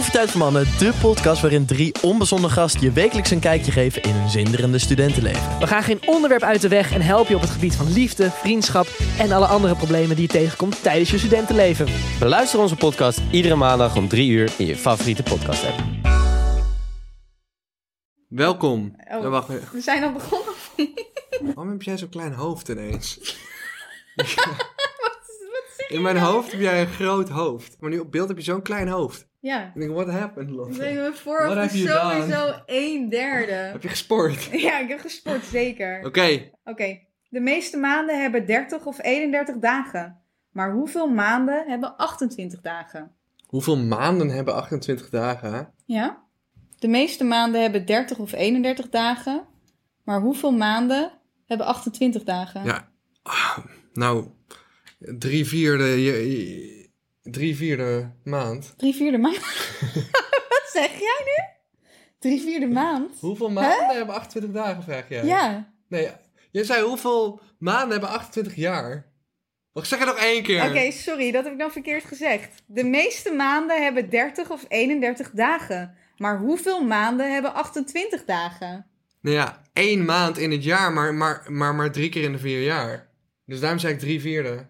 Koffietijd voor Mannen, de podcast waarin drie onbezonnen gasten je wekelijks een kijkje geven in hun zinderende studentenleven. We gaan geen onderwerp uit de weg en helpen je op het gebied van liefde, vriendschap en alle andere problemen die je tegenkomt tijdens je studentenleven. Beluister onze podcast iedere maandag om 3 uur in je favoriete podcast app. Welkom. Oh. Wacht even. We zijn al begonnen? Waarom heb jij zo'n klein hoofd ineens? Je In mijn hoofd heb jij een groot hoofd. Maar nu op beeld heb je zo'n klein hoofd. Ja. Ik denk, what happened, Ik Lotte? denk, mijn What voorhoofd have is you sowieso een derde. Heb je gesport? Ja, ik heb gesport, zeker. Oké. Oké. De meeste maanden hebben 30 of 31 dagen. Maar hoeveel maanden hebben 28 dagen? Hoeveel maanden hebben 28 dagen? Ja? De meeste maanden hebben 30 of 31 dagen. Maar hoeveel maanden hebben 28 dagen? Ja. Ah, nou, drie vierde... je- je- Drie vierde maand. Drie vierde maand? Wat zeg jij nu? Drie vierde maand? Hoeveel maanden hebben 28 dagen, vraag jij? Ja. Nee, jij zei hoeveel maanden hebben 28 jaar? Wacht, zeg het nog één keer. Oké, sorry, dat heb ik dan verkeerd gezegd. De meeste maanden hebben 30 of 31 dagen. Maar hoeveel maanden hebben 28 dagen? Nou ja, één maand in het jaar, maar, maar, maar, maar drie keer in de vier jaar. Dus daarom zei ik drie vierde.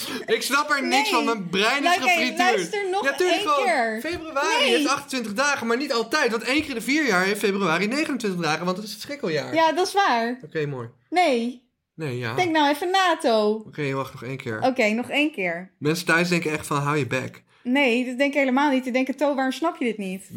ik snap er niks Nee. van, mijn brein is gefrituurd. luister nog ja, tuurlijk één gewoon. keer. Februari Nee. heeft 28 dagen, maar niet altijd. Want één keer in de vier jaar heeft februari 29 dagen, want het is het schrikkeljaar. Ja, dat is waar. Oké, mooi. Nee, Nee, ja. denk nou even na, To. Oké, wacht nog één keer. Oké, nog één keer. Mensen thuis denken echt van, hou je bek. Nee, dat denk ik helemaal niet. Die denken, To, waarom snap je dit niet?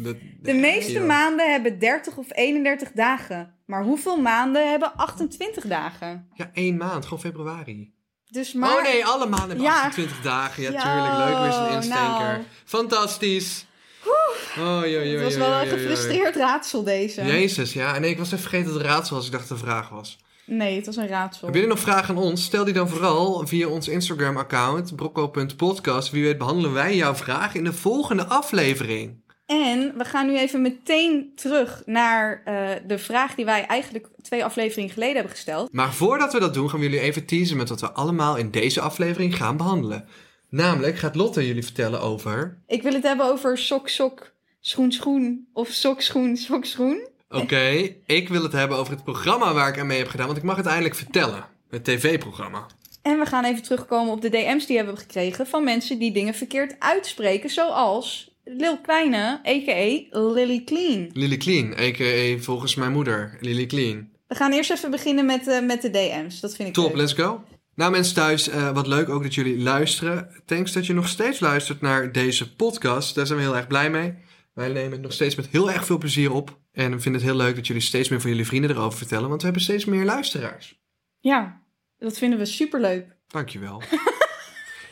De, meeste maanden hebben 30 of 31 dagen. Maar hoeveel maanden hebben 28 dagen? Ja, één maand, gewoon februari. Dus maar... Oh nee, alle maanden Ja. 28 dagen. Ja, Ja, tuurlijk. Leuk, weer zo'n instinker. nou. Fantastisch. Oh, joh, joh, Het was joh, wel een gefrustreerd raadsel, deze. Jezus, ja. En nee, ik was even vergeten dat het raadsel was. Ik dacht dat het een vraag was. Nee, het was een raadsel. Hebben jullie nog vragen aan ons? Stel die dan vooral via ons Instagram-account, brocco.podcast. Wie weet behandelen wij jouw vraag in de volgende aflevering. En we gaan nu even meteen terug naar eh, de vraag die wij eigenlijk twee afleveringen geleden hebben gesteld. Maar voordat we dat doen, gaan we jullie even teasen met wat we allemaal in deze aflevering gaan behandelen. Namelijk gaat Lotte jullie vertellen over... Ik wil het hebben over sok, sok, schoen, schoen of sok, schoen, sok, schoen. Oké, ik wil het hebben over het programma waar ik aan mee heb gedaan, want ik mag het eindelijk vertellen. Het tv-programma. En we gaan even terugkomen op de DM's die we hebben gekregen van mensen die dingen verkeerd uitspreken, zoals Lil Kleine, a.k.a. Lily Clean. Lily Clean, a.k.a. volgens mijn moeder, Lily Clean. We gaan eerst even beginnen met, eh, met de DM's. Dat vind ik Top, leuk. let's go. Nou mensen thuis, eh, wat leuk ook dat jullie luisteren. Thanks dat je nog steeds luistert naar deze podcast. Daar zijn we heel erg blij mee. Wij nemen het nog steeds met heel erg veel plezier op. En we vinden het heel leuk dat jullie steeds meer van jullie vrienden erover vertellen. Want we hebben steeds meer luisteraars. Ja, dat vinden we superleuk. Dankjewel.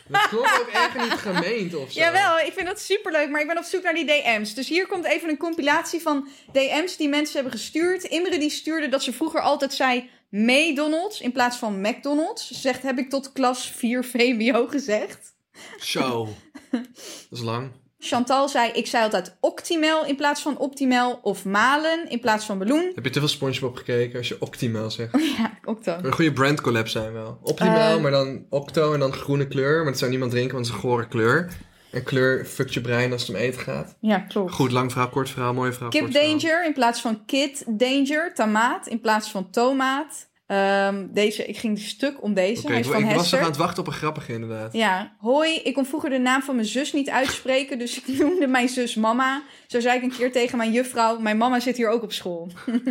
dat klopt ook echt niet gemeend of zo. Jawel, ik vind dat superleuk, maar ik ben op zoek naar die DM's. Dus hier komt even een compilatie van DM's die mensen hebben gestuurd. Imre die stuurde dat ze vroeger altijd zei McDonald's in plaats van McDonald's. Ze zegt, heb ik tot klas 4 VWO gezegd? Zo. Dat is lang. Chantal zei, ik zei altijd Optimal in plaats van Optimal. Of Malen in plaats van Meloen. Heb je te veel Spongebob gekeken als je Optimaal zegt? Ja, Octo. Een goede brand collab zijn wel. Optimaal, Eh. maar dan Octo en dan groene kleur. Maar dat zou niemand drinken, want het is een gore kleur. En kleur fuckt je brein als het om eten gaat. Ja, klopt. Goed, lang verhaal, kort verhaal, mooi verhaal, Kip verhaal. Danger in plaats van Kid Danger. Tomaat in plaats van tomaat. Ehm, deze, ik ging stuk om deze. Hij ik, van ik was nog aan het wachten op een grappige inderdaad. Ja, hoi. Ik kon vroeger de naam van mijn zus niet uitspreken, dus ik noemde mijn zus mama. Zo zei ik een keer tegen mijn juffrouw: Mijn mama zit hier ook op school.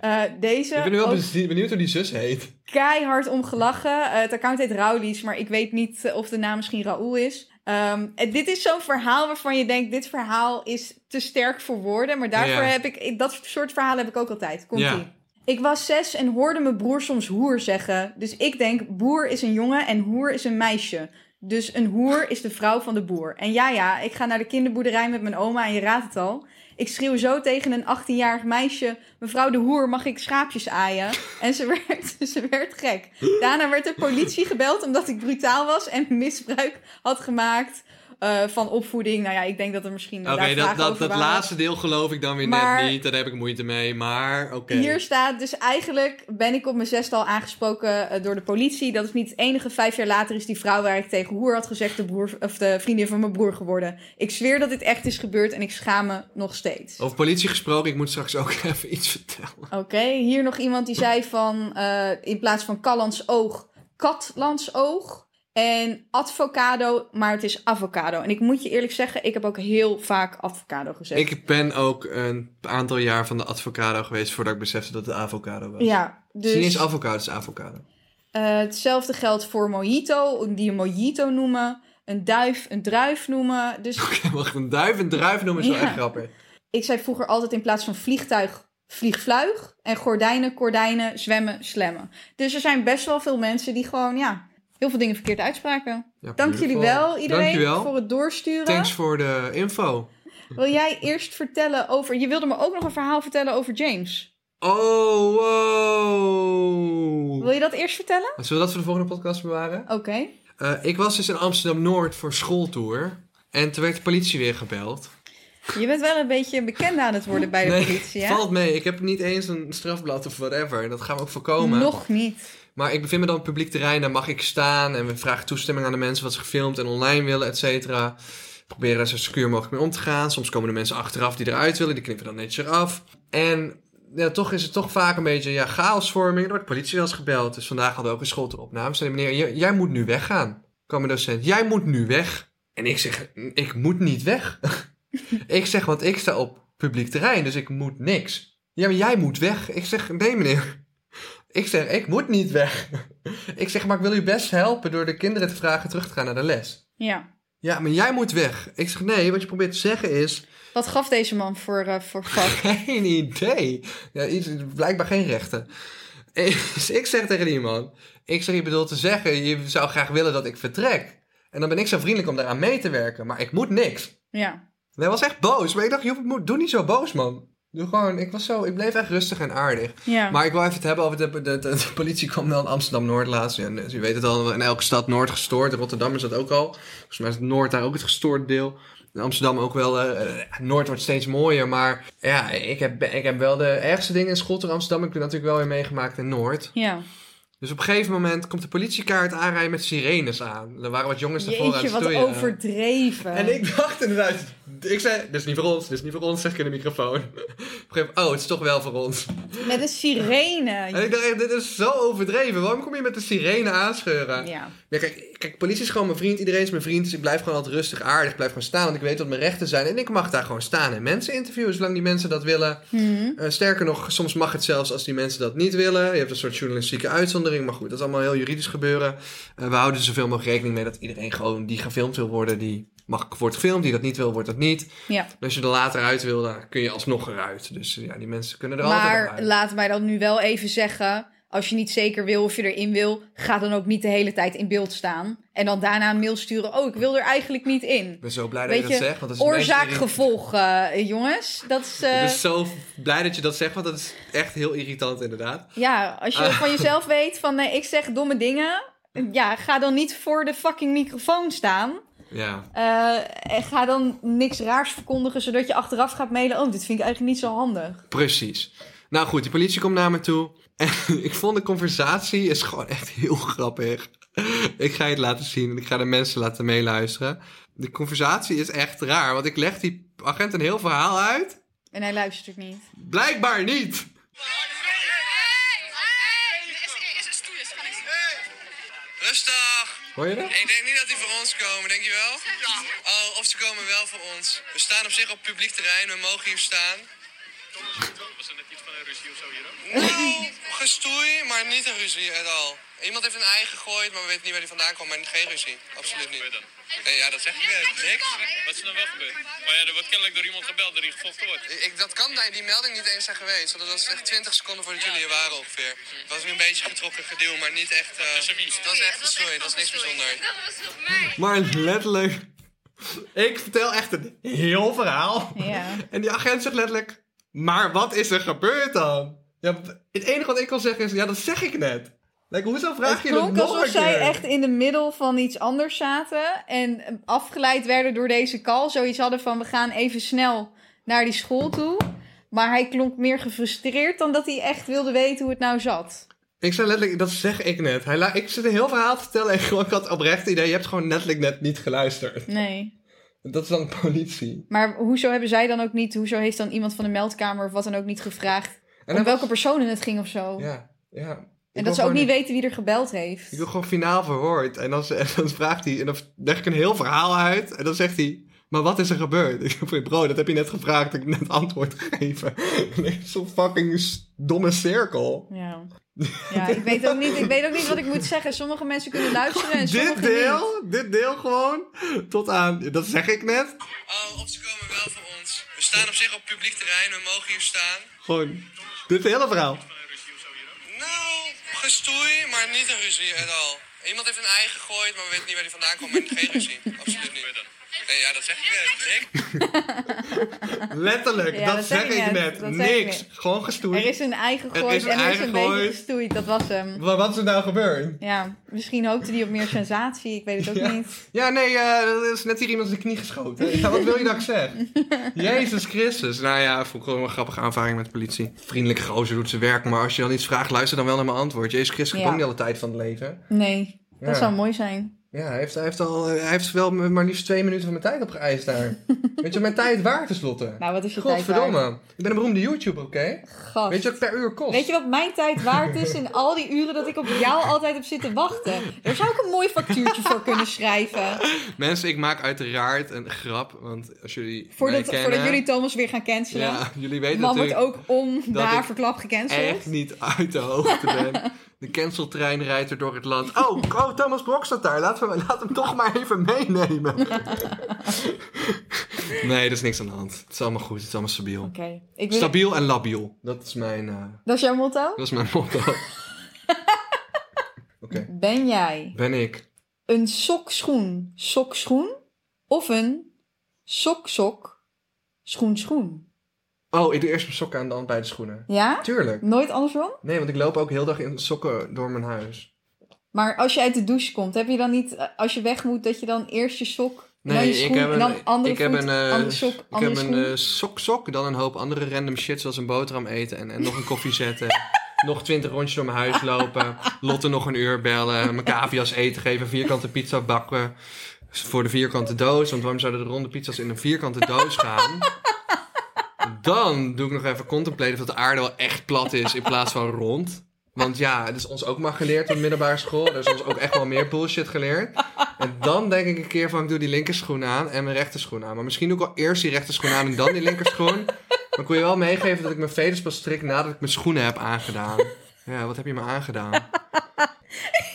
Eh, deze. Ik ben nu wel ook benieuwd hoe die zus heet. keihard om gelachen. Eh, het account heet Raulies, maar ik weet niet eh, of de naam misschien Raoul is. Ehm, dit is zo'n verhaal waarvan je denkt: dit verhaal is te sterk voor woorden. Maar daarvoor Ja. heb ik dat soort verhalen heb ik ook altijd. Komt Ja. Ik was zes en hoorde mijn broer soms hoer zeggen. Dus ik denk, boer is een jongen en hoer is een meisje. Dus een hoer is de vrouw van de boer. En ja, ja, ik ga naar de kinderboerderij met mijn oma en je raadt het al. Ik schreeuw zo tegen een 18-jarig meisje: Mevrouw de hoer, mag ik schaapjes aaien? En ze werd, ze werd gek. Daarna werd de politie gebeld omdat ik brutaal was en misbruik had gemaakt eh, van opvoeding. Nou ja, ik denk dat er misschien. Oké, dat, dat, dat laatste deel geloof ik dan weer Maar- net niet. Daar heb ik moeite mee. Maar oké. Hier staat dus eigenlijk ben ik op mijn zesde al aangesproken eh, door de politie. Dat is niet het enige. Vijf jaar later is die vrouw waar ik tegen hoer had gezegd de, broer, of de vriendin van mijn broer geworden. Ik zweer dat dit echt is gebeurd en ik schaam me nog steeds. Over politie gesproken, ik moet straks ook even iets vertellen. Oké, hier nog iemand die zei van eh, in plaats van Callans oog, Katlands oog. En avocado, maar het is avocado. En ik moet je eerlijk zeggen, ik heb ook heel vaak avocado gezegd. Ik ben ook een aantal jaar van de avocado geweest voordat ik besefte dat het avocado was. ja, Het is niet dus eens avocado, het is avocado. eh, hetzelfde geldt voor mojito, die een mojito noemen. Een duif, een druif noemen. Dus Wacht, een duif en druif noemen is wel Ja. echt grappig. ik zei vroeger altijd in plaats van vliegtuig, vliegvluig. En gordijnen, gordijnen, zwemmen, slemmen. Dus er zijn best wel veel mensen die gewoon, ja, heel veel dingen verkeerd uitspraken. Ja, Dank jullie wel, iedereen, Dankjewel. voor het doorsturen. Thanks voor de info. Wil jij eerst vertellen over... Je wilde me ook nog een verhaal vertellen over James. Oh, wow. Wil je dat eerst vertellen? Zullen we dat voor de volgende podcast bewaren? Oké. Eh, ik was dus in Amsterdam-Noord voor schooltour. En toen werd de politie weer gebeld. Je bent wel een beetje bekend aan het worden bij de Nee, politie, hè? Valt mee. Ik heb niet eens een strafblad of whatever. Dat gaan we ook voorkomen. Nog niet. Maar ik bevind me dan op publiek terrein. Daar mag ik staan. En we vragen toestemming aan de mensen wat ze gefilmd en online willen, et cetera. Proberen er zo secuur mogelijk mee om te gaan. Soms komen de mensen achteraf die eruit willen. Die knippen dan netjes eraf. En ja, toch is het toch vaak een beetje ja, chaosvorming. Er wordt politie wel eens gebeld. Dus vandaag hadden we ook een schoolteropname. Ze zeiden, meneer, jij moet nu weggaan. kwam een docent. Jij moet nu weg. En ik zeg, ik moet niet weg. ik zeg, want ik sta op publiek terrein. Dus ik moet niks. Ja, maar jij moet weg. Ik zeg, nee meneer. Ik zeg, ik moet niet weg. ik zeg, maar ik wil u best helpen door de kinderen te vragen terug te gaan naar de les. Ja. Ja, maar jij moet weg. Ik zeg, nee, wat je probeert te zeggen is... Wat gaf deze man voor, eh, voor vak? Geen idee. Ja, iets, blijkbaar geen rechten. Dus ik zeg tegen die man... Ik zeg, je bedoelt te zeggen, je zou graag willen dat ik vertrek. En dan ben ik zo vriendelijk om daaraan mee te werken. Maar ik moet niks. Ja. Hij was echt boos. Maar ik dacht, joh, doe niet zo boos, man. Doe gewoon, ik was zo, ik bleef echt rustig en aardig. Ja. Maar ik wil even het hebben over de, de, de, de politie kwam wel in Amsterdam-Noord laatst. Ja, dus je weet het al, in elke stad Noord gestoord. In Rotterdam is dat ook al. Volgens mij is het Noord daar ook het gestoord deel. In Amsterdam ook wel. eh, eh, Noord wordt steeds mooier. Maar ja, ik heb, ik heb wel de ergste dingen in school in Amsterdam. Ik heb natuurlijk wel weer meegemaakt in Noord. ja. Dus op een gegeven moment komt de politiekaart aanrijden met sirenes aan. Er waren wat jongens daarvoor aan Jeetje, het wat stoeien. overdreven. En ik dacht inderdaad, ik zei, dit is niet voor ons, dit is niet voor ons, zeg ik in de microfoon. Op een gegeven moment, oh, het is toch wel voor ons. Met een sirene. En ik dacht, dit is zo overdreven. Waarom kom je met de sirene aanscheuren? Ja. Ja. kijk, kijk, politie is gewoon mijn vriend. Iedereen is mijn vriend. Dus ik blijf gewoon altijd rustig, aardig. Ik blijf gewoon staan, want ik weet wat mijn rechten zijn. En ik mag daar gewoon staan en mensen interviewen, zolang die mensen dat willen. Mhm. Eh, sterker nog, soms mag het zelfs als die mensen dat niet willen. Je hebt een soort journalistieke uitzondering. Maar goed, dat is allemaal heel juridisch gebeuren. Eh, we houden er zoveel mogelijk rekening mee dat iedereen gewoon die gefilmd wil worden, die mag wordt gefilmd. Die dat niet wil, wordt dat niet. Ja. Als je er later uit wil, dan kun je alsnog eruit. Dus eh, ja, die mensen kunnen er altijd nog Maar uit. laat mij dan nu wel even zeggen. Als je niet zeker wil of je erin wil, ga dan ook niet de hele tijd in beeld staan. En dan daarna een mail sturen. Oh, ik wil er eigenlijk niet in. Ik ben zo blij dat Weet je dat zegt. Want dat is het meest Oorzaak, irritant. gevolg, eh, jongens. Dat is. eh, Ik ben zo blij dat je dat zegt, want dat is echt heel irritant inderdaad. Ja, als je Ah. van jezelf weet van nee, ik zeg domme dingen. Ja, ga dan niet voor de fucking microfoon staan. Ja. Eh, en ga dan niks raars verkondigen, zodat je achteraf gaat mailen. Oh, dit vind ik eigenlijk niet zo handig. Precies. Nou goed, die politie komt naar me toe. En ik vond de conversatie is gewoon echt heel grappig. Ik ga je het laten zien en ik ga de mensen laten meeluisteren. De conversatie is echt raar, want ik leg die agent een heel verhaal uit. En hij luistert niet. Blijkbaar niet. Hoor je dat? Ik denk niet dat die voor ons komen, denk je wel? Oh, of ze komen wel voor ons. We staan op zich op publiek terrein, we mogen hier staan. Was er net iets van een ruzie of zo hier ook? Nou, gestoei, maar niet een ruzie at all. Iemand heeft een ei gegooid, maar we weten niet waar die vandaan kwam. Maar geen ruzie. Absoluut niet. Dan? Nee, ja, dat zeg ik net. Niks. Wat is er dan wel gebeurd? Maar ja, er wordt kennelijk door iemand gebeld dat hij gevochten wordt. Ik, dat kan die- die melding niet eens zijn geweest. Want dat was echt 20 seconden voordat jullie hier waren ongeveer. Het was weer een beetje getrokken geduw, maar niet echt... eh, Tussen wie? het was echt gestoei, dat is niks bijzonders. Maar letterlijk... Ik vertel echt een heel verhaal. Ja. En die agent zegt letterlijk... Maar wat is er gebeurd dan? Ja, het enige wat ik kan zeggen is... Ja, dat zeg ik net. Like, hoezo vraag Het je dat klonk nog alsof een zij keer? echt in de middel van iets anders zaten. En afgeleid werden door deze call. Zoiets hadden van we gaan even snel naar die school toe. Maar hij klonk meer gefrustreerd dan dat hij echt wilde weten hoe het nou zat. Ik zei letterlijk, dat zeg ik net. Hij ik zit een heel verhaal te vertellen en gewoon, ik had oprecht het idee, je hebt gewoon letterlijk net niet geluisterd. Nee. Dat is dan politie. Maar hoezo hebben zij dan ook niet... Hoezo heeft dan iemand van de meldkamer of wat dan ook niet gevraagd... En om welke personen het ging of zo? Ja, ja. en dat ze ook niet weten wie er gebeld heeft. Ik wil gewoon finaal verhoord. En dan, en dan vraagt hij, en dan leg ik een heel verhaal uit. En dan zegt hij, maar wat is er gebeurd? Ik bro, dat heb je net gevraagd. Ik heb net antwoord gegeven. Zo'n fucking domme cirkel. Ja. ja, ik weet, ook niet, ik weet ook niet wat ik moet zeggen. Sommige mensen kunnen luisteren en sommige Dit niet. deel, dit deel gewoon, tot aan, dat zeg ik net. Oh, op ze komen wel voor ons. We staan op zich op publiek terrein, we mogen hier staan. Gewoon, dit hele verhaal. Nou, gestoei, maar niet een ruzie at all. Iemand heeft een ei gegooid, maar we weten niet waar die vandaan kwam. Maar geen ruzie. Absoluut niet. Nee, ja, dat zeg ik net. Niks. Letterlijk, Ja, dat, dat zeg ik net, Niks. Gewoon gestoeid. Er is een ei gegooid is een en er is een gegooid. beetje gestoeid. Dat was hem. Wa- Wat is er nou gebeurd? Ja, misschien hoopte hij op meer sensatie. Ik weet het ook Ja. niet. Ja, nee, eh, er is net hier iemand de knie geschoten. Ja, wat wil je dat ik zeg? Jezus Christus. Nou ja, vond ik gewoon een grappige ervaring met de politie. Vriendelijk gozer doet zijn werk, maar als je dan iets vraagt, luister dan wel naar mijn antwoord. Jezus Christus Ja. komt niet alle tijd van het leven. Nee, dat zou mooi zijn. Ja, hij heeft, hij heeft, al, eh, hij heeft wel maar liefst twee minuten van mijn tijd opgeëist daar. Weet je, mijn tijd waard tenslotte. Nou, wat is je tijd Godverdomme. waard? Ik ben een beroemde YouTuber, oké? Gast. Weet je wat per uur kost? Weet je wat mijn tijd waard is in al die uren dat ik op jou altijd heb zitten wachten? Daar zou ik een mooi factuurtje voor kunnen schrijven. Mensen, ik maak uiteraard een grap, want als jullie mij Voordat, kennen... voordat jullie Thomas weer gaan cancelen. Ja, jullie weten Man wordt ook om de ik haarverklap gecanceld. echt niet uit de hoogte ben. De canceltrein rijdt er door het land. Oh, oh Thomas Brok staat daar. Laten we laat hem toch maar even meenemen. nee, er is niks aan de hand. Het is allemaal goed. Het is allemaal stabiel. Oké, ik wil... Stabiel en labiel. Dat is mijn, eh, Dat is jouw motto? dat is mijn motto. Oké, Ben jij ben ik. een sokschoen sokschoen of een sok-sok schoen-schoen? Oh, ik doe eerst mijn sokken aan dan bij de schoenen. Ja? Tuurlijk. Nooit andersom? Nee, want ik loop ook heel dag in sokken door mijn huis. Maar als je uit de douche komt, heb je dan niet, eh, als je weg moet, dat je dan eerst je sok, en dan je schoen, en dan andere ik heb een, eh, andere sok, ik andere heb een eh, sok-sok, dan een hoop andere random shit zoals een boterham eten en, en nog een koffie zetten. nog twintig rondjes door mijn huis lopen. Lotte nog een uur bellen. Mijn cavia's eten geven. een Vierkante pizza bakken. Voor de vierkante doos. Want waarom zouden de ronde pizza's in een vierkante doos gaan? Dan doe ik nog even contempleren of dat de aarde wel echt plat is in plaats van rond. Want ja, het is ons ook maar geleerd op de middelbare school. Er is ons ook echt wel meer bullshit geleerd. En dan denk ik een keer van ik doe die linkerschoen aan en mijn rechterschoen aan. Maar misschien doe ik wel eerst die rechterschoen aan en dan die linkerschoen. Maar ik wil je wel meegeven dat ik mijn veters pas strik nadat ik mijn schoenen heb aangedaan. Ja, wat heb je me aangedaan?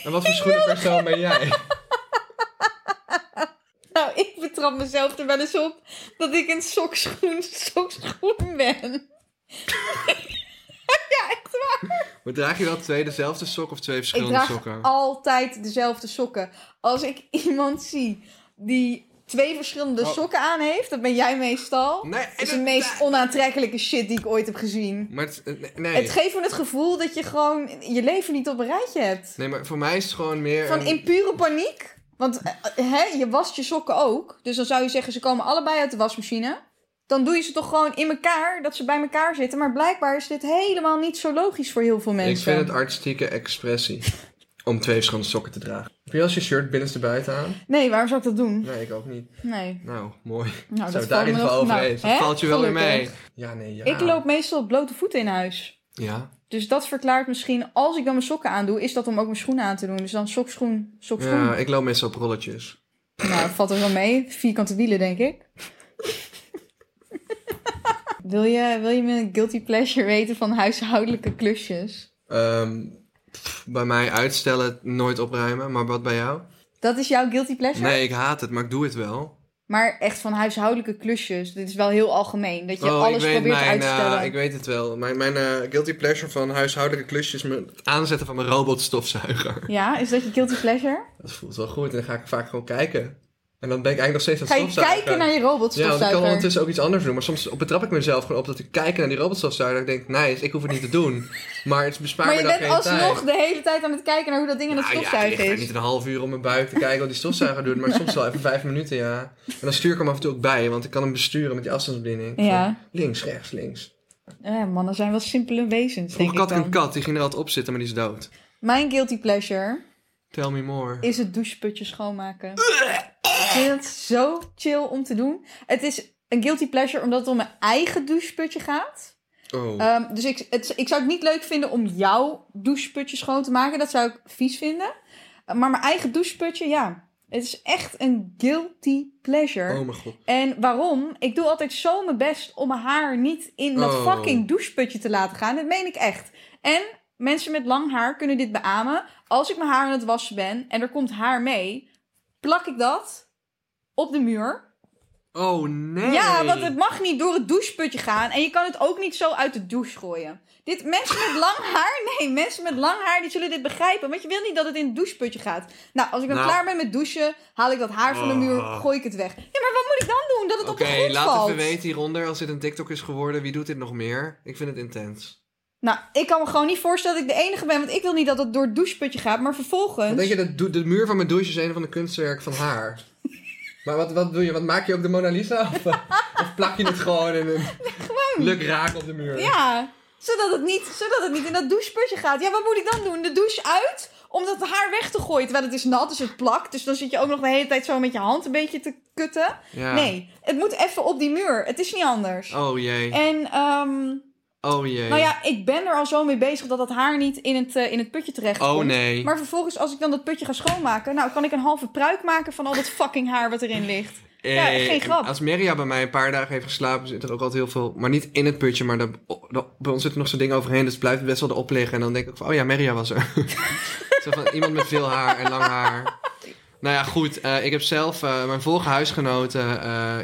En wat voor schoenenpersoon ben jij? Nou, ik betrap mezelf er wel eens op dat ik een sokschoen sokschoen ben. ja, echt waar. Maar draag je wel twee dezelfde sok of twee Ik verschillende draag sokken? altijd dezelfde sokken. Als ik iemand zie die twee verschillende Oh. sokken aan heeft, dat ben jij meestal. Nee, Dat is de meest onaantrekkelijke shit die ik ooit heb gezien. Maar het, nee. Het geeft me het gevoel dat je gewoon je leven niet op een rijtje hebt. nee, maar voor mij is het gewoon meer... Van een- in pure paniek. Want eh, hè, je wast je sokken ook. Dus dan zou je zeggen, ze komen allebei uit de wasmachine. Dan doe je ze toch gewoon in elkaar, dat ze bij elkaar zitten. Maar blijkbaar is dit helemaal niet zo logisch voor heel veel mensen. Ik vind het artistieke expressie om twee verschillende sokken te dragen. Heb je als je shirt binnenste buiten aan? Nee, waarom zou ik dat doen? Nee, ik ook niet. Nee. Nou, mooi. Nou, Zou dat het daar in ieder geval over nou, eens. Dat valt je wel weer mee. Ja, nee, ja. Ik loop meestal op blote voeten in huis. Ja. Dus dat verklaart misschien, als ik dan mijn sokken aandoe, is dat om ook mijn schoenen aan te doen. Dus dan sokschoen, sokschoen. ja, ik loop meestal op rolletjes. Nou, valt er wel mee. Vierkante wielen, denk ik. Wil je, wil je mijn guilty pleasure weten van huishoudelijke klusjes? Ehm, pff, bij mij uitstellen, nooit opruimen. Maar wat bij jou? Dat is jouw guilty pleasure? Nee, ik haat het, maar ik doe het wel. Maar echt van huishoudelijke klusjes. Dit is wel heel algemeen. Dat je oh, alles probeert mijn, uit te stellen. eh, ik weet het wel. Mijn, mijn eh, guilty pleasure van huishoudelijke klusjes... is het aanzetten van mijn robotstofzuiger. Ja, is dat je guilty pleasure? Dat voelt wel goed. En dan ga ik vaak gewoon kijken. En dan ben ik eigenlijk nog steeds aan Ga het je stofzuigen. kijken naar je Ja, want ik kan robotstofzuiger? ondertussen ook iets anders doen. Maar soms betrap ik mezelf gewoon op dat ik kijk naar die robotstofzuiger. En ik denk, nice, ik hoef het niet te doen. Maar het bespaart maar je me dan bent geen tijd. alsnog de hele tijd aan het kijken naar hoe dat ding aan het Nou ja, stofzuigen ik lig daar is. niet een half uur om mijn buik te kijken wat die stofzuiger doet. Maar soms wel even vijf minuten, ja. En dan stuur ik hem af en toe ook bij. Want ik kan hem besturen met die afstandsbediening. Ja. Van Links, rechts, links. Ja, mannen zijn wel simpele wezens, denk Vroeger ik had ik een kat, die ging er altijd op zitten, maar die is dood. Mijn guilty pleasure Tell me more. is het doucheputje schoonmaken. Ik vind het zo chill om te doen. Het is een guilty pleasure omdat het om mijn eigen doucheputje gaat. Oh. Ehm, dus ik, het, ik zou het niet leuk vinden om jouw doucheputje schoon te maken. Dat zou ik vies vinden. Uh, maar mijn eigen doucheputje, ja. Het is echt een guilty pleasure. oh mijn god. En waarom? Ik doe altijd zo mijn best om mijn haar niet in dat Oh. fucking doucheputje te laten gaan. Dat meen ik echt. En mensen met lang haar kunnen dit beamen. Als ik mijn haar aan het wassen ben en er komt haar mee, plak ik dat op de muur. Oh nee. Ja, want het mag niet door het doucheputje gaan. En je kan het ook niet zo uit de douche gooien. Dit, mensen met lang haar, nee, mensen met lang haar, die zullen dit begrijpen. Want je wil niet dat het in het doucheputje gaat. Nou, als ik dan Nou. klaar ben met douchen, haal ik dat haar van de muur, Oh. gooi ik het weg. Ja, maar wat moet ik dan doen? Dat het op Oké, de grond laat valt. even weten hieronder als dit een TikTok is geworden. Wie doet dit nog meer? Ik vind het intens. Nou, ik kan me gewoon niet voorstellen dat ik de enige ben. Want ik wil niet dat het door het doucheputje gaat. Maar vervolgens... Wat denk je, de, de muur van mijn douche is een van de kunstwerken van haar. Maar wat, wat doe je? Wat maak je ook de Mona Lisa? Of, of plak je het gewoon in een luk raak op de muur? Ja, zodat het, niet, zodat het niet in dat doucheputje gaat. Ja, wat moet ik dan doen? De douche uit? Om dat haar weg te gooien. Terwijl het is nat, dus het plakt. Dus dan zit je ook nog de hele tijd zo met je hand een beetje te kutten. Ja. Nee, het moet even op die muur. Het is niet anders. Oh jee. En, ehm, Oh jee. nou ja, ik ben er al zo mee bezig dat dat haar niet in het, eh, in het putje terecht oh komt. nee. Maar vervolgens, als ik dan dat putje ga schoonmaken, nou kan ik een halve pruik maken van al dat fucking haar wat erin ligt. ja, Eh, geen grap. Als Meria bij mij een paar dagen heeft geslapen, zit er ook altijd heel veel. Maar niet in het putje, maar daar- bij ons zit er nog zo'n ding overheen. Dus het blijft best wel erop liggen. En dan denk ik van, oh ja, Meria was er. Zo van iemand met veel haar en lang haar. Nou ja, goed. eh, ik heb zelf mijn vorige huisgenoten,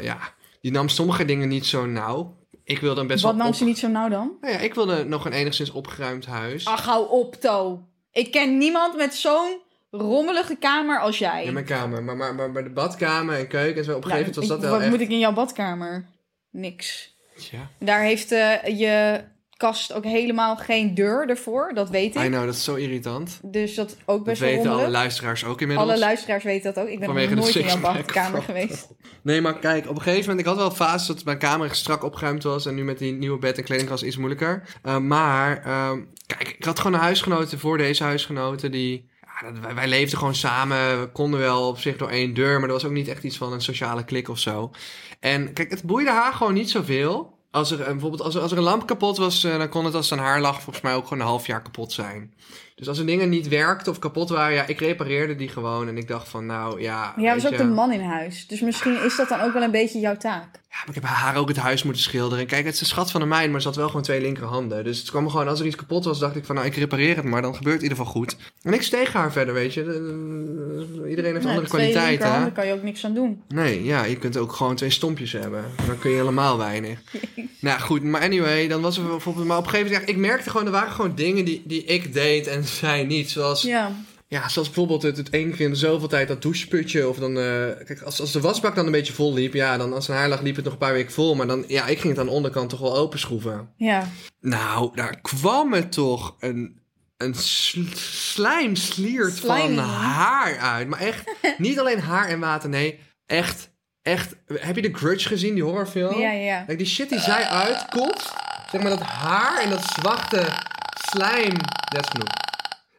ja, die nam sommige dingen niet zo nauw. Ik wilde best Wat wel. nam op- ze niet zo nauw dan? Nou ja, ik wilde nog een enigszins opgeruimd huis. Ach, hou op, To. Ik ken niemand met zo'n rommelige kamer als jij. In mijn kamer. Maar, maar, maar de badkamer en keuken en zo. Op een gegeven moment was dat wel Wat echt... moet ik in jouw badkamer? Niks. Ja. Daar heeft eh, je kast ook helemaal geen deur ervoor, dat weet I ik. know, dat is zo irritant. Dus dat ook Dat best wel weten alle luisteraars ook inmiddels. Alle luisteraars weten dat ook. Ik ben nog Vanwege de nooit in jouw badkamer geweest. Nee, maar kijk, op een gegeven moment... Ik had wel fases dat mijn kamer strak opgeruimd was. En nu met die nieuwe bed en kledingkast iets moeilijker. Uh, maar, ehm, kijk, ik had gewoon een huisgenoten voor deze huisgenoten die... Dat, wij, leefden gewoon samen. We konden wel op zich door één deur. Maar er was ook niet echt iets van een sociale klik of zo. En kijk, het boeide haar gewoon niet zoveel. Als er, eh, bijvoorbeeld, als er, als er een lamp kapot was, eh, dan kon het als het aan haar lag volgens mij ook gewoon een half jaar kapot zijn. Dus als er dingen niet werkten of kapot waren, ja, ik repareerde die gewoon. En ik dacht van, nou ja. Maar jij was ook je- de man in huis. Dus misschien is dat dan ook wel een beetje jouw taak. Ja, maar ik heb haar ook het huis moeten schilderen. Kijk, het is een schat van een mijn, maar ze had wel gewoon twee linkerhanden. Dus het kwam gewoon, als er iets kapot was, dacht ik van, nou, ik repareer het maar. Dan gebeurt het in ieder geval goed. En ik steeg haar verder, weet je. Eh, Iedereen heeft Nee, andere twee kwaliteiten. linkerhanden hè? kan je ook niks aan doen. Nee, ja, je kunt ook gewoon twee stompjes hebben. Dan kun je helemaal weinig. nou goed, maar anyway, dan was er bijvoorbeeld... Maar op een gegeven moment, ik merkte gewoon, er waren gewoon dingen die, die ik deed en zij niet. Zoals, ja. Ja. zoals bijvoorbeeld het, het één keer in de zoveel tijd dat doucheputje. Of dan, eh, kijk, als, als de wasbak dan een beetje vol liep, ja, dan als een haar lag liep het nog een paar weken vol. Maar dan, ja, ik ging het aan de onderkant toch wel openschroeven. Ja. Nou, daar kwam er toch een, een sl slijmsliert van haar uit. Maar echt, niet alleen haar en water, nee. Echt, echt. Heb je de Grudge gezien, die horrorfilm? Ja, ja. Kijk, die shit die zij uitkomt, zeg maar dat haar en dat zwarte slijm. Dat is genoeg.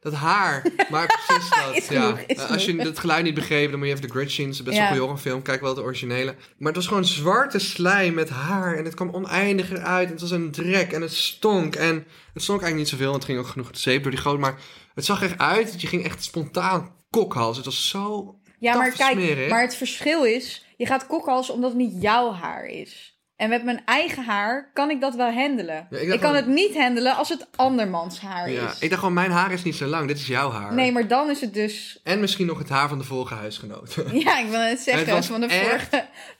Dat haar, maar precies dat. Is ja. genoeg, is Eh, Als je het geluid niet begreep, dan moet je even de is best Ja. een goede horrorfilm. Kijk wel de originele. Maar het was gewoon zwarte slijm met haar. En het kwam oneindig eruit. En het was een drek. En het stonk. En het stonk eigenlijk niet zoveel. Want het ging ook genoeg zeep door die goot. Maar het zag echt uit. dat Je ging echt spontaan kokhals. Het was zo... Ja, maar kijk, smerig. maar het verschil is, je gaat kokhalzen omdat het niet jouw haar is. En met mijn eigen haar kan ik dat wel handelen. Ja, ik kan het niet handelen als het andermans haar Ja, is. ik dacht gewoon, mijn haar is niet zo lang. Dit is jouw haar. Nee, maar dan is het dus... En misschien nog het haar van de vorige huisgenoot. Ja, ik wil het zeggen. Het van, de echt- vorige,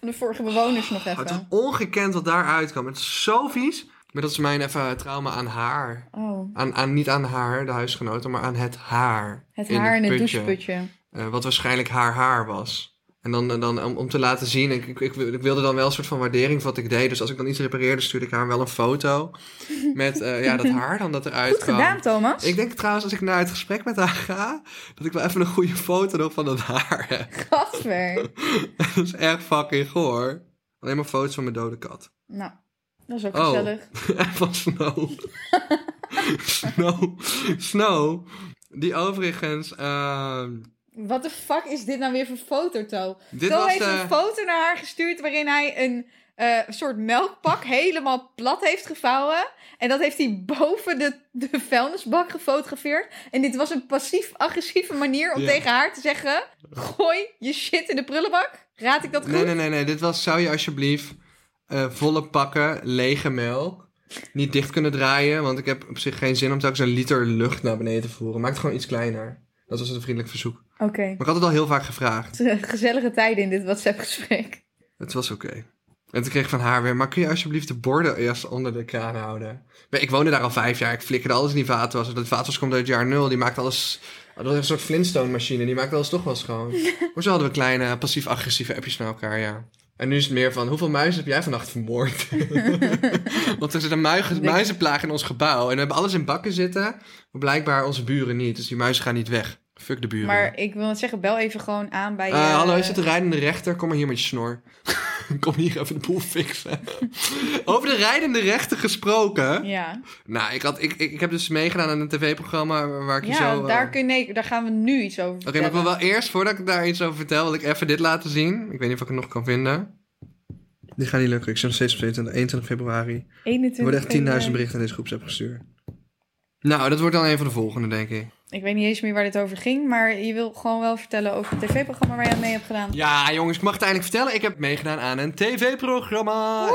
van de vorige bewoners nog Het was even. ongekend wat daaruit kwam. Het is zo vies. Maar dat is mijn even trauma aan haar. Oh, Aan, aan, niet aan haar, de huisgenoten, maar aan het haar. het haar in het putje. doucheputje. Eh, wat waarschijnlijk haar haar was. En dan, en dan om, om te laten zien, ik, ik, ik, ik wilde dan wel een soort van waardering voor wat ik deed. Dus als ik dan iets repareerde, stuurde ik haar wel een foto. Met eh, ja, dat haar dan dat eruit Goed kwam. gedaan, Thomas. Ik denk trouwens, als ik naar het gesprek met haar ga, dat ik wel even een goede foto nog van dat haar heb. Gasver. dat is echt fucking goor. Alleen maar foto's van mijn dode kat. Nou, dat is ook Oh. gezellig. En van Snow. Snow. Snow. Die overigens... ehm, Wat de fuck is dit nou weer voor foto, To? Dit To was, heeft eh, een foto naar haar gestuurd waarin hij een eh, soort melkpak helemaal plat heeft gevouwen. En dat heeft hij boven de, de vuilnisbak gefotografeerd. En dit was een passief-agressieve manier om Ja. tegen haar te zeggen... Gooi je shit in de prullenbak. Raad ik dat goed? Nee, nee, nee, nee. Dit was, zou je alsjeblieft eh, volle pakken lege melk niet dicht kunnen draaien. Want ik heb op zich geen zin om telkens een liter lucht naar beneden te voeren. Maak het gewoon iets kleiner. Dat was een vriendelijk verzoek. Oké. Maar ik had het al heel vaak gevraagd. Gezellige tijden in dit WhatsApp-gesprek. Het was oké. En toen kreeg ik van haar weer, maar kun je alsjeblieft de borden eerst onder de kraan houden? Maar Ik woonde daar al vijf jaar, ik flikkerde alles in die vaatwasser. Dat vaatwas komt uit het jaar nul, die maakt alles... Dat was een soort Flintstone-machine, die maakt alles toch wel schoon. maar zo hadden we kleine passief-agressieve appjes naar elkaar, ja. En nu is het meer van, hoeveel muizen heb jij vannacht vermoord? Want er zit een muigen, muizenplaag in ons gebouw. En we hebben alles in bakken zitten, maar blijkbaar onze buren niet. Dus die muizen gaan niet weg. Fuck de buren. Maar ik wil het zeggen, bel even gewoon aan bij... Eh, eh, hallo, is het de rijdende rechter? Kom maar hier met je snor. Kom hier even de boel fixen. Over de rijdende rechter gesproken. Ja, Nou, ik, had, ik, ik, ik heb dus meegedaan aan een tv-programma waar ik je ja zo... eh, daar, kun je, daar gaan we nu iets over Oké, maar ik wil wel eerst, voordat ik daar iets over vertel, wil ik even dit laten zien. Ik weet niet of ik het nog kan vinden. Dit gaat niet lukken. Ik zit nog steeds op 22, 21 februari. 21 Er worden echt 10.000 februari. berichten in deze groepsapp gestuurd. Nou, dat wordt dan een van de volgende, denk ik. Ik weet niet eens meer waar dit over ging, maar je wil gewoon wel vertellen over het tv-programma waar je aan mee hebt gedaan. Ja, jongens, ik mag het eindelijk vertellen. Ik heb meegedaan aan een tv-programma.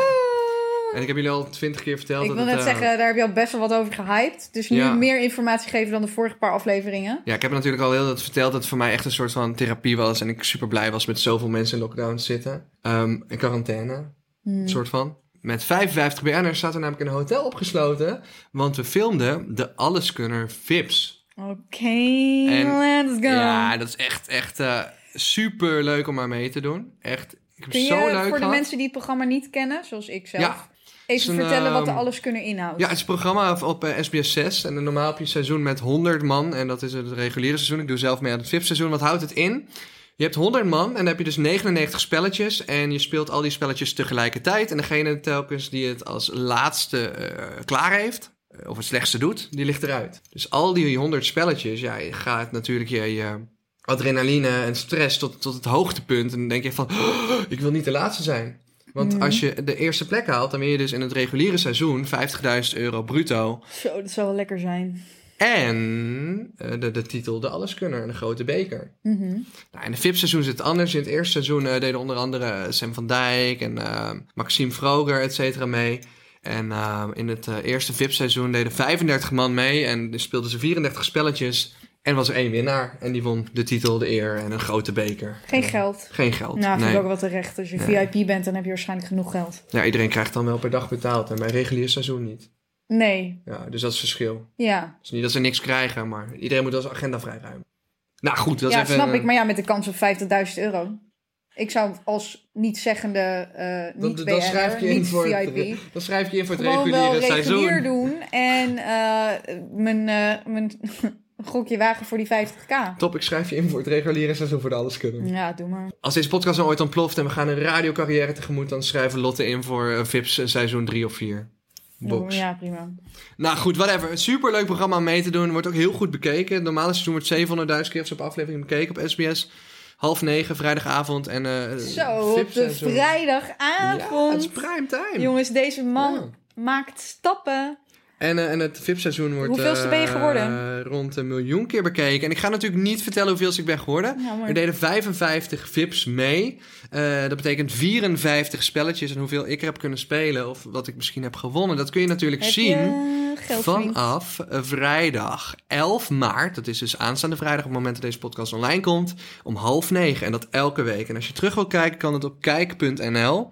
En ik heb jullie al twintig keer verteld Ik dat wil het, net eh, zeggen, daar heb je al best wel wat over gehyped. Dus nu Ja. meer informatie geven dan de vorige paar afleveringen. Ja, ik heb natuurlijk al heel dat verteld dat het voor mij echt een soort van therapie was. En ik super blij was met zoveel mensen in lockdown te zitten. Ehm, in quarantaine, Hmm. een soort van. Met 55 BN'ers zaten we namelijk in een hotel opgesloten. Want we filmden de Alleskunner Vips. Oké, let's go. Ja, dat is echt, echt eh, super leuk om maar mee te doen. Echt, ik heb Kun het zo je leuk voor de mensen die het programma niet kennen, zoals ik zelf, Ja. even een, vertellen wat de ehm, alles kunnen inhouden? Ja, het is een programma op, op eh, SBS 6. En normaal heb je een seizoen met 100 man. En dat is het reguliere seizoen. Ik doe zelf mee aan het VIP-seizoen. Wat houdt het in? Je hebt 100 man en dan heb je dus 99 spelletjes. En je speelt al die spelletjes tegelijkertijd. En degene telkens die het als laatste eh, klaar heeft, of het slechtste doet, die ligt eruit. Dus al die 100 spelletjes, ja, je gaat natuurlijk je, je adrenaline en stress tot, tot het hoogtepunt. En dan denk je van, "Oh, ik wil niet de laatste zijn. Want Mhm. als je de eerste plek haalt, dan win je dus in het reguliere seizoen 50.000 euro bruto. Zo, dat zou wel lekker zijn. En eh, de, de titel De Alleskunner en de grote beker. Mhm. Nou, in de VIP-seizoen zit het anders. In het eerste seizoen eh, deden onder andere Sam van Dijk en eh, Maxime Vroger, et cetera, mee. En eh, in het eh, eerste VIP-seizoen deden 35 man mee en speelden ze 34 spelletjes. En was er één winnaar en die won de titel, de eer en een grote beker. Geen geld. Geen geld. Nou, vind nee. ik ook wel terecht. Als je Nee. VIP bent, dan heb je waarschijnlijk genoeg geld. Ja, iedereen krijgt dan wel per dag betaald en bij regulier seizoen niet. Nee, Ja, dus dat is verschil. ja. Dus niet dat ze niks krijgen, maar iedereen moet wel zijn agenda vrijruimen. Nou goed, dat is ja, even... snap een- ik. Maar ja, met de kans op 50.000 euro. Ik zou als niet zeggende, eh Dan, niet dan schrijf BN'er, je in niet voor VIP. het, dan schrijf je in voor het gewoon wel reguliere regulier seizoen. doen en eh, mijn, eh, mijn gokje wagen voor die 50k. Top, ik schrijf je in voor het reguliere seizoen voor de alles kunnen. Ja, doe maar. Als deze podcast nou ooit ontploft en we gaan een radiocarrière tegemoet, dan schrijven Lotte in voor eh, Vips eh, seizoen 3 of 4. Box. Ja, prima. Nou goed, whatever. Een superleuk programma om mee te doen. Wordt ook heel goed bekeken. Het normale seizoen wordt 700.000 keer op aflevering bekeken op SBS. Half negen, vrijdagavond. En, eh Zo, op de seizoen. Ja, vrijdagavond. het is prime time. Jongens, deze man Ja. maakt stappen En, eh, en het VIP-seizoen wordt Hoeveelste ben je eh, geworden? rond een miljoen keer bekeken. En ik ga natuurlijk niet vertellen hoeveel ik ben geworden. Ja, Er deden 55 VIP's mee. Eh, dat betekent 54 spelletjes. En hoeveel ik er heb kunnen spelen of wat ik misschien heb gewonnen... dat kun je natuurlijk Heb zien... je? Vanaf vrijdag 11 maart, dat is dus aanstaande vrijdag, op het moment dat deze podcast online komt, om half negen. En dat elke week. En als je terug wil kijken, kan het op kijk.nl.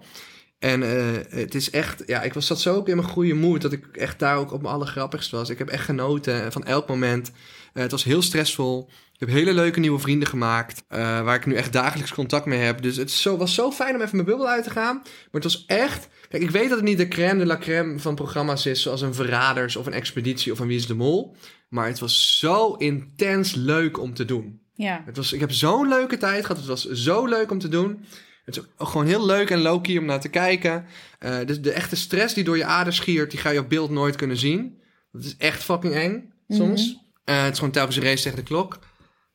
En eh, het is echt, ja, ik was zat zo ook in mijn goede moed dat ik echt daar ook op mijn allergrappigst was. Ik heb echt genoten van elk moment. Eh, het was heel stressvol. Ik heb hele leuke nieuwe vrienden gemaakt, eh, waar ik nu echt dagelijks contact mee heb. Dus het zo, was zo fijn om even mijn bubbel uit te gaan. Maar het was echt... Kijk, ik weet dat het niet de crème de la crème van programma's is... zoals een Verraders of een Expeditie of een Wie is de Mol. Maar het was zo intens leuk om te doen. Ja. Het was, ik heb zo'n leuke tijd gehad. Het was zo leuk om te doen. Het is gewoon heel leuk en low-key om naar te kijken. Eh, dus de echte stress die door je aders schiert... die ga je op beeld nooit kunnen zien. Dat is echt fucking eng, soms. Eh, het is gewoon telkens een race tegen de klok.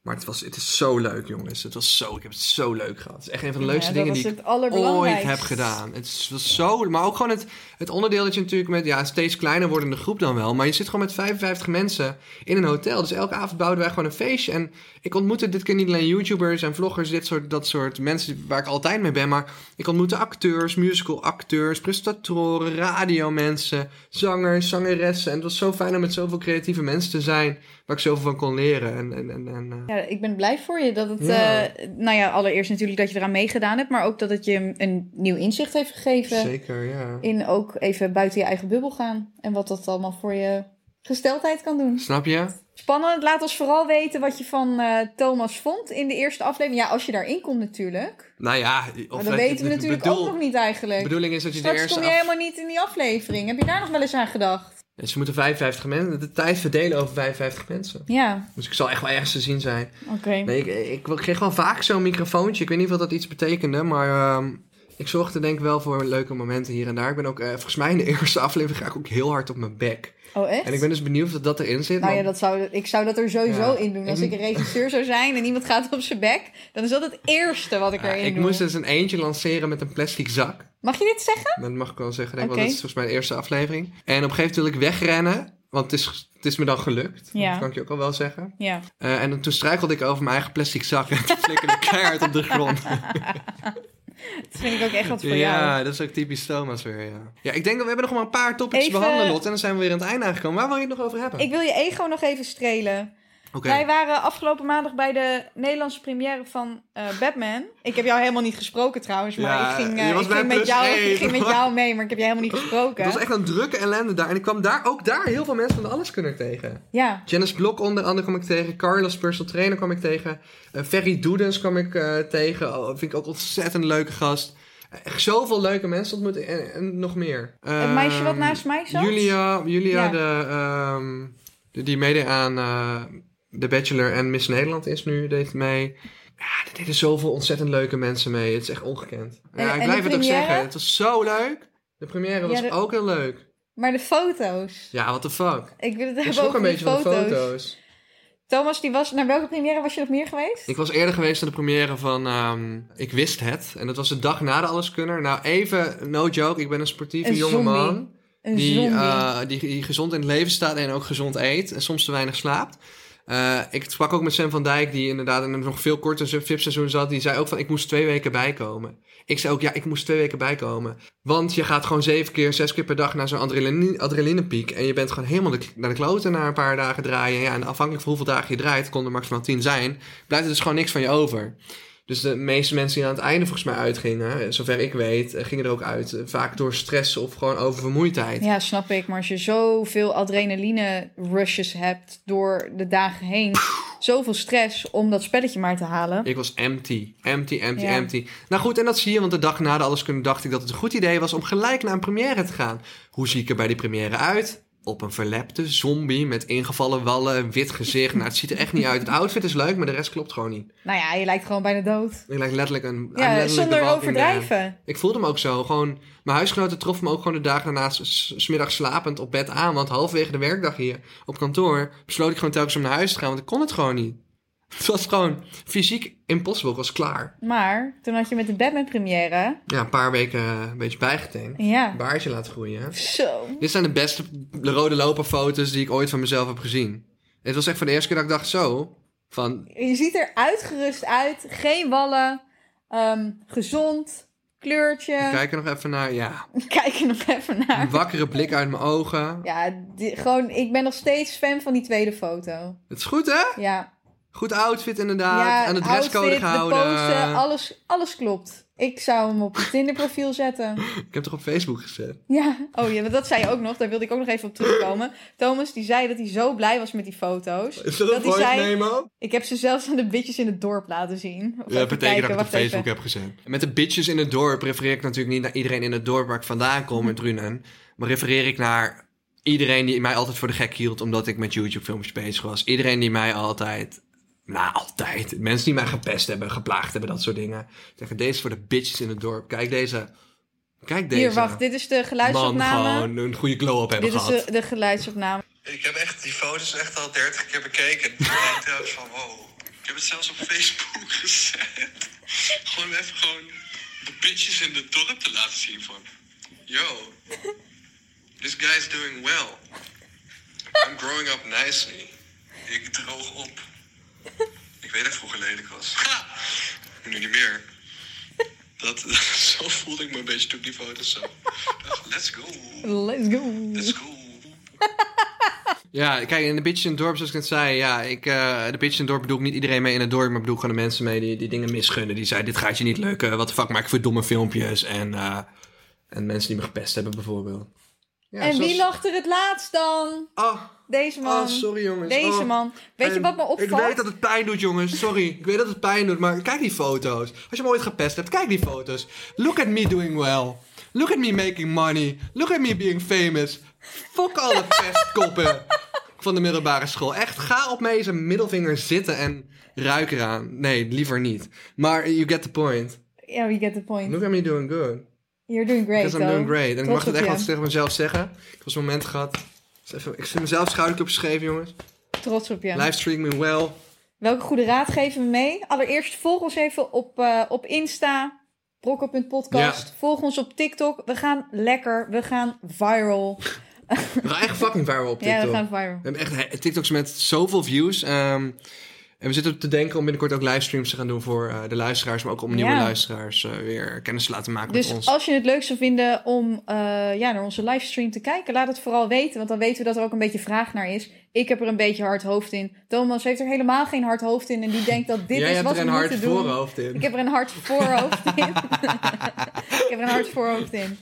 Maar het, was, het is zo leuk, jongens. Het was zo, ik heb het zo leuk gehad. Het is echt een van de leukste Ja, dingen die ik ooit heb gedaan. Het was zo, maar ook gewoon het, het onderdeel dat je natuurlijk met ja, een steeds kleiner wordende groep dan wel. Maar je zit gewoon met 55 mensen in een hotel. Dus elke avond bouwden wij gewoon een feestje. En ik ontmoette dit keer niet alleen YouTubers en vloggers, dit soort, dat soort mensen waar ik altijd mee ben. Maar ik ontmoette acteurs, musical acteurs, presentatoren, radiomensen, zangers, zangeressen. En het was zo fijn om met zoveel creatieve mensen te zijn, waar ik zoveel van kon leren. En, en, en, en, eh, Ja, ik ben blij voor je dat het, Ja. eh, nou ja, allereerst natuurlijk dat je eraan meegedaan hebt, maar ook dat het je een, nieuw inzicht heeft gegeven Zeker, ja. in ook even buiten je eigen bubbel gaan en wat dat allemaal voor je gesteldheid kan doen. Snap je? Spannend, laat ons vooral weten wat je van eh, Thomas vond in de eerste aflevering. Ja, als je daarin komt natuurlijk. Nou ja, of Maar dat weten we natuurlijk bedoel- ook nog niet eigenlijk. De bedoeling is dat je Straks de eerste kom je af- helemaal niet in die aflevering. Heb je daar nog wel eens aan gedacht? Ja, Ze moeten 55 mensen, de tijd verdelen over 55 mensen. Ja, Dus ik zal echt wel ergens te zien zijn. oké. Nee, ik, ik, ik kreeg wel vaak zo'n microfoontje. Ik weet niet of dat iets betekende, maar ehm, ik zorgde denk ik wel voor leuke momenten hier en daar. Ik ben ook, eh, volgens mij in de eerste aflevering ga ik ook heel hard op mijn bek. Oh, echt? En ik ben dus benieuwd of dat erin zit. Nou ja, dat zou, ik zou dat er sowieso Ja. in doen. Als ik een regisseur zou zijn en iemand gaat op zijn bek, dan is dat het eerste wat ik Ja, erin ik doe. moest dus een eentje lanceren met een plastic zak. Mag je dit zeggen? Dat mag ik wel zeggen, denk ik, want dat is volgens mij de eerste aflevering. En op een gegeven moment wil ik wegrennen, want het is, het is me dan gelukt. Ja. Dat kan ik je ook al wel zeggen. Ja. Eh, en toen struikelde ik over mijn eigen plastic zak en toen flikkerde ik keihard op de grond. Dat vind ik ook echt wat voor jou. Ja, dat is ook typisch Thomas weer, ja. Ja, ik denk dat we hebben nog maar een paar topics Even- Lot. En dan zijn we weer aan het einde aangekomen. Waar wil je het nog over hebben? Ik wil je ego nog even strelen. Wij waren afgelopen maandag bij de Nederlandse première van eh, Batman. Ik heb jou helemaal niet gesproken trouwens, maar Ja, ik ging, eh, ik ging, met jou, ik ging met jou mee, maar ik heb je helemaal niet gesproken. Het was echt een drukke ellende daar. En ik kwam daar, ook daar heel veel mensen van de Alleskunner tegen. Ja, Janice Blok onder andere kwam ik tegen. Carlos Personal Trainer kwam ik tegen. eh Ferry Doedens kwam ik tegen. Oh, vind ik ook ontzettend leuke gast. Echt zoveel leuke mensen ontmoet en, en nog meer. het meisje wat Ehm, naast mij zat. Julia, Julia Ja. de, ehm, de- die mede aan The Bachelor en Miss Nederland is nu, deed mee. Ja, er deden zoveel ontzettend leuke mensen mee. Het is echt ongekend. En- ja, ik blijf het ook zeggen. Het was zo leuk. De première was Ja, de- ook heel leuk. Maar de foto's. Ja, what the fuck. Ik wil het hebben over een beetje van de foto's. Thomas, die was... Naar welke première was je nog meer geweest? Ik was eerder geweest aan de première van ehm, Ik Wist Het. En dat was de dag na de Alleskunner. Nou, even, no joke. Ik ben een sportieve Een jonge zombie. man. Een die, eh, die, die gezond in het leven staat en ook gezond eet. En soms te weinig slaapt. Eh, ik sprak ook met Sam van Dijk, die inderdaad in een nog veel korter VIP-seizoen zat. Die zei ook van, ik moest twee weken bijkomen. Ik zei ook, ja, ik moest twee weken bijkomen. Want je gaat gewoon zeven keer, zes keer per dag naar zo'n adrenaline, adrenalinepiek. En je bent gewoon helemaal naar de kloten na een paar dagen draaien. Ja, en afhankelijk van hoeveel dagen je draait, kon er maximaal tien zijn. Blijft er dus gewoon niks van je over. Dus de meeste mensen die aan het einde volgens mij uitgingen, zover ik weet, eh, gingen er ook uit. eh, Vaak door stress of gewoon oververmoeidheid. Ja, snap ik. Maar als je zoveel adrenaline rushes hebt door de dagen heen, zoveel stress om dat spelletje maar te halen. Ik was empty. Empty, empty, Ja. empty. Nou goed, en dat zie je, want de dag na de Alles Kunnen dacht ik dat het een goed idee was om gelijk naar een première te gaan. Hoe zie ik er bij die première uit? Op een verlepte zombie met ingevallen wallen, wit gezicht. Nou, het ziet er echt niet uit. Het outfit is leuk, maar de rest klopt gewoon niet. Nou ja, je lijkt gewoon bijna dood. Ik lijk letterlijk een... Ja, letterlijk zonder overdrijven. Ik voelde me ook zo. Gewoon, mijn huisgenoten troffen me ook gewoon de dagen daarna s- s- smiddags slapend op bed aan. Want halverwege de werkdag hier op kantoor besloot ik gewoon telkens om naar huis te gaan. Want ik kon het gewoon niet. Het was gewoon fysiek impossible. Ik was klaar. Maar toen had je met de Batman première. Ja, een paar weken eh, een beetje bijgetankt. Ja. Baardje laten groeien. Zo. Dit zijn de beste rode loperfoto's die ik ooit van mezelf heb gezien. Het was echt voor de eerste keer dat ik dacht zo. Van, Je ziet er uitgerust uit. Geen wallen. ehm, gezond. Kleurtje. kijk er nog even naar. Ja, Kijk er nog even naar. een wakkere blik uit mijn ogen. Ja, die- gewoon, ik ben nog steeds fan van die tweede foto. Het is goed, hè? Ja, Goed outfit inderdaad. ja Aan de dresscode outfit, gehouden. de pose, alles, alles klopt. Ik zou hem op je Tinder profiel zetten. Ik heb toch op Facebook gezet. Ja, oh ja, want dat zei je ook nog. Daar wilde ik ook nog even op terugkomen. Thomas, die zei dat hij zo blij was met die foto's. Is dat Dat een hij zei-? Ik heb ze zelfs aan de bitches in het dorp laten zien. Of Ja, dat betekent kijken, dat ik het op even. Facebook heb gezet. Met de bitches in het dorp refereer ik natuurlijk niet naar iedereen in het dorp waar ik vandaan kom, in Drunen. Maar refereer ik naar iedereen die mij altijd voor de gek hield omdat ik met YouTube filmpjes bezig was. Iedereen die mij altijd, nou altijd, mensen die mij gepest hebben, geplaagd hebben, dat soort dingen. Zeggen, deze is voor de bitches in het dorp. Kijk deze. Kijk deze. Hier, wacht. Dit is de Man, geluidsopname. gewoon een goede glow-up hebben Dit is gehad. de, de geluidsopname. Ik heb echt die foto's echt al 30 keer bekeken. Toen dacht ik trouwens van wow. Ik heb het zelfs op Facebook gezet. Gewoon even gewoon de bitches in het dorp te laten zien van. Yo, this guy's doing well. I'm growing up nicely. Ik droog op. Ik weet dat ik vroeger lelijk was. Ha! Nu niet meer. Dat, zo voelde ik me een beetje toen ik die foto's zag. Dacht, Let's go. Let's go. Let's go. Ja, kijk, in de bitches in het dorp, zoals ik net zei, ja, ik, eh, de bitches in het dorp bedoel ik niet iedereen mee in het dorp, maar bedoel ik gewoon de mensen mee die, die dingen misgunnen. Die zeiden, dit gaat je niet lukken, wat de fuck maak ik voor domme filmpjes? En, eh, en mensen die me gepest hebben, bijvoorbeeld. Ja, en zoals- wie lacht er het laatst dan? Oh, Deze man. oh, sorry jongens. Deze Oh. man. Weet je wat me opvalt? Ik weet dat het pijn doet, jongens. Sorry. Ik weet dat het pijn doet, maar kijk die foto's. Als je me ooit gepest hebt, kijk die foto's. Look at me doing well. Look at me making money. Look at me being famous. Fuck alle pestkoppen van de middelbare school. Echt, ga op deze middelvinger zitten en ruik eraan. Nee, liever niet. Maar you get the point. Ja, we get the point. Look at me doing good. You're doing great, Because I'm doing great. En ik mag het echt wel tegen mezelf zeggen. Ik was een moment gehad. Dus even, ik zit mezelf schouderklopjes geven, jongens. Trots op je. Livestream me well. Welke goede raad geven we mee? Allereerst volg ons even op, eh, op Insta. Brokko.podcast. Ja. Volg ons op TikTok. We gaan lekker. We gaan viral. We gaan echt fucking viral op TikTok. Ja, we gaan viral. We hebben echt TikToks met zoveel views. Ehm, en we zitten te denken om binnenkort ook livestreams te gaan doen voor eh, de luisteraars. Maar ook om nieuwe Ja. luisteraars eh, weer kennis te laten maken Dus met ons. als je het leuk zou vinden om eh, ja, naar onze livestream te kijken, laat het vooral weten. Want dan weten we dat er ook een beetje vraag naar is. Ik heb er een beetje hard hoofd in. Thomas heeft er helemaal geen hard hoofd in. En die denkt dat dit Jij is hebt wat er we een hard moeten doen. voorhoofd in. Ik heb er een hard voorhoofd in. ik heb er een hard voorhoofd in.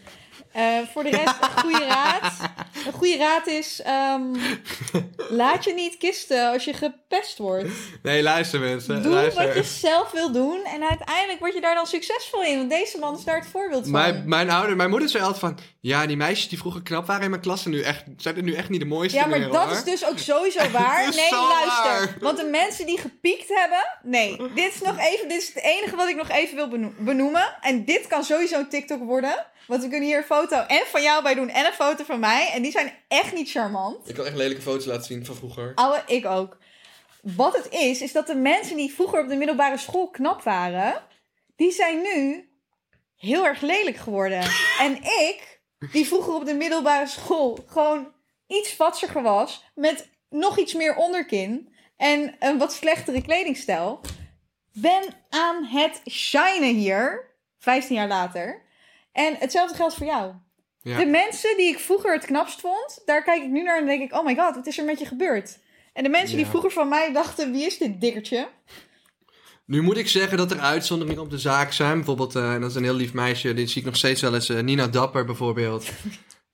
Eh, voor de rest, een goede raad. Een goede raad is: ehm, laat je niet kisten als je gepest wordt. Nee, luister mensen. Doe luister. wat je zelf wil doen. En uiteindelijk word je daar dan succesvol in. Want deze man is daar het voorbeeld van. Mijn, mijn, ouder, mijn moeder zei altijd van... Ja, die meisjes die vroeger knap waren in mijn klas... nu echt, zijn er nu echt niet de mooiste Ja, maar meer, dat hoor. is dus ook sowieso waar. Nee, luister. waar. Want de mensen die gepiekt hebben. Nee, dit is nog even. Dit is het enige wat ik nog even wil beno- benoemen. En dit kan sowieso een TikTok worden. Want we kunnen hier een foto en van jou bij doen en een foto van mij. En die zijn echt niet charmant. Ik kan echt lelijke foto's laten zien van vroeger. Ouwe, ik ook. Wat het is, is dat de mensen die vroeger op de middelbare school knap waren, die zijn nu heel erg lelijk geworden. En ik, die vroeger op de middelbare school gewoon iets vatsiger was, met nog iets meer onderkin en een wat slechtere kledingstijl, ben aan het shinen hier, 15 jaar later. En hetzelfde geldt voor jou. Ja. De mensen die ik vroeger het knapst vond, daar kijk ik nu naar en denk ik: oh my god, wat is er met je gebeurd? En de mensen die vroeger van mij dachten: wie is dit dikkertje? Nu moet ik zeggen dat er uitzonderingen op de zaak zijn. Bijvoorbeeld, eh, en dat is een heel lief meisje. Die zie ik nog steeds wel eens. eh, Nina Dapper bijvoorbeeld.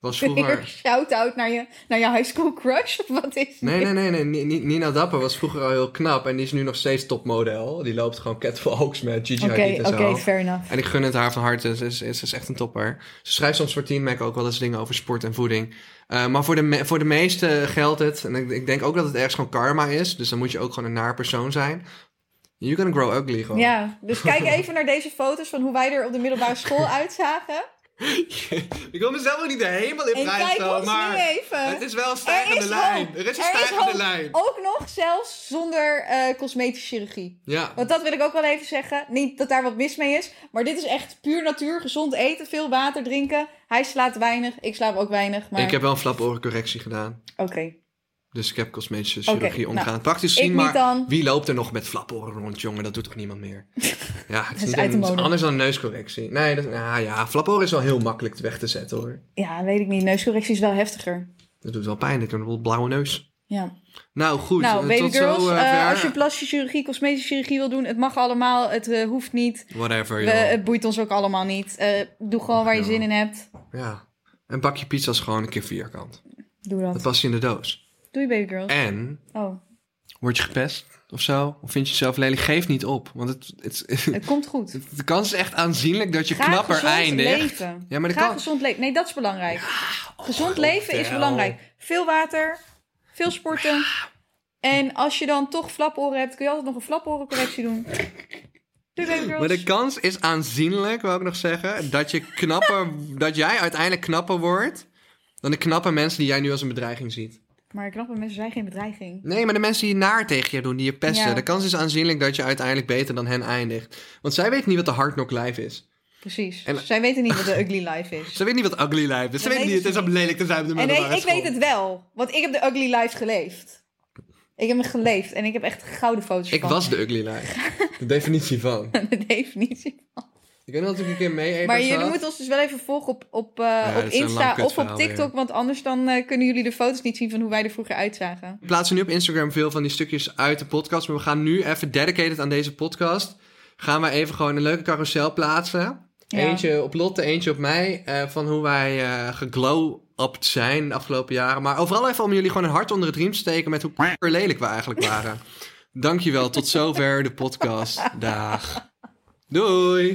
Was vroeger... shout-out naar je, naar je high school crush? Of wat is Nee, dit? nee, nee, nee. Ni- Ni- Nina Dapper was vroeger al heel knap. En die is nu nog steeds topmodel. Die loopt gewoon catwalks met Gigi Oké, Hadid en oké, zo. fair enough. En ik gun het haar van harte. Ze is, ze is echt een topper. Ze schrijft soms voor Teen Mac ook wel eens dingen over sport en voeding. Eh, maar voor de, me- voor de meesten geldt het. En ik, ik denk ook dat het ergens gewoon karma is. Dus dan moet je ook gewoon een naar persoon zijn. You're gonna grow ugly gewoon. Ja, dus kijk even naar deze foto's van hoe wij er op de middelbare school uitzagen. ik wil mezelf ook niet de hemel in prijs stellen, maar even. het is wel een stijgende lijn. hoop. Er is een Er stijgende lijn. Ook nog zelfs zonder eh, cosmetische chirurgie. Ja. Want dat wil ik ook wel even zeggen. Niet dat daar wat mis mee is. Maar dit is echt puur natuur. Gezond eten, veel water drinken. Hij slaapt weinig. Ik slaap ook weinig. Maar... Ik heb wel een flaporencorrectie gedaan. Oké. Dus ik heb cosmetische chirurgie nou, omgaan. Praktisch niet maar dan. wie loopt er nog met flaporen rond, jongen? Dat doet toch niemand meer? Ja, het is, niet een- het is anders dan een neuscorrectie. Nee, dat, nou ja, flaporen is wel heel makkelijk weg te zetten hoor. Ja, weet ik niet. Neuscorrectie is wel heftiger. Dat doet wel pijn. Ik heb een blauwe neus. Ja. Nou goed, nou, eh, baby tot girls, zo eh, ver. als je plastische chirurgie, cosmetische chirurgie wil doen, het mag allemaal, het eh, hoeft niet. Whatever, We, joh. het boeit ons ook allemaal niet. Eh, doe gewoon waar je zin in hebt. Ja. Een bakje pizza is gewoon een keer vierkant. Doe dat. Dat past in de doos. Doei baby girls. En, Oh, word je gepest of zo? Of vind je jezelf lelijk? Geef niet op. Want het, het, het komt goed. de kans is echt aanzienlijk dat je Ga knapper gezond eindigt. leven. Ja, maar Ga kans... gezond leven. Nee, dat is belangrijk. gezond oh, leven is belangrijk. Veel water, veel sporten. En als je dan toch flaporen hebt, kun je altijd nog een flaporencorrectie doen. Maar de kans is aanzienlijk, wil ik nog zeggen, dat je knapper, dat jij uiteindelijk knapper wordt dan de knappe mensen die jij nu als een bedreiging ziet. Maar knappe mensen zijn geen bedreiging. Nee, maar de mensen die naar tegen je doen, die je pesten, Ja. de kans is aanzienlijk dat je uiteindelijk beter dan hen eindigt. Want zij weten niet wat de hard knock life is. Precies. En- Zij weten niet wat de ugly life is. Ze weten niet wat ugly life is. Ze weten niet, het is om lelijk te zijn op de En nee, ik weet het wel. Want ik heb de ugly life geleefd. Ik heb me geleefd en ik heb echt gouden foto's Ik van. was de ugly life. De definitie van. de definitie. Ik weet nog dat ik een keer mee Maar jullie moeten ons dus wel even volgen op, op, eh, op Insta of op TikTok. Want anders dan eh, kunnen jullie de foto's niet zien van hoe wij er vroeger uitzagen. We plaatsen nu op Instagram veel van die stukjes uit de podcast. Maar we gaan nu even dedicated aan deze podcast. Gaan we even gewoon een leuke carousel plaatsen. Ja. Eentje op Lotte, eentje op mij. eh, van hoe wij eh geglow-upt zijn de afgelopen jaren. Maar overal even om jullie gewoon een hart onder het riem te steken. Met hoe lelijk we eigenlijk waren. Dankjewel, tot zover de podcast. Dag. Doei.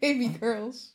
Baby girls.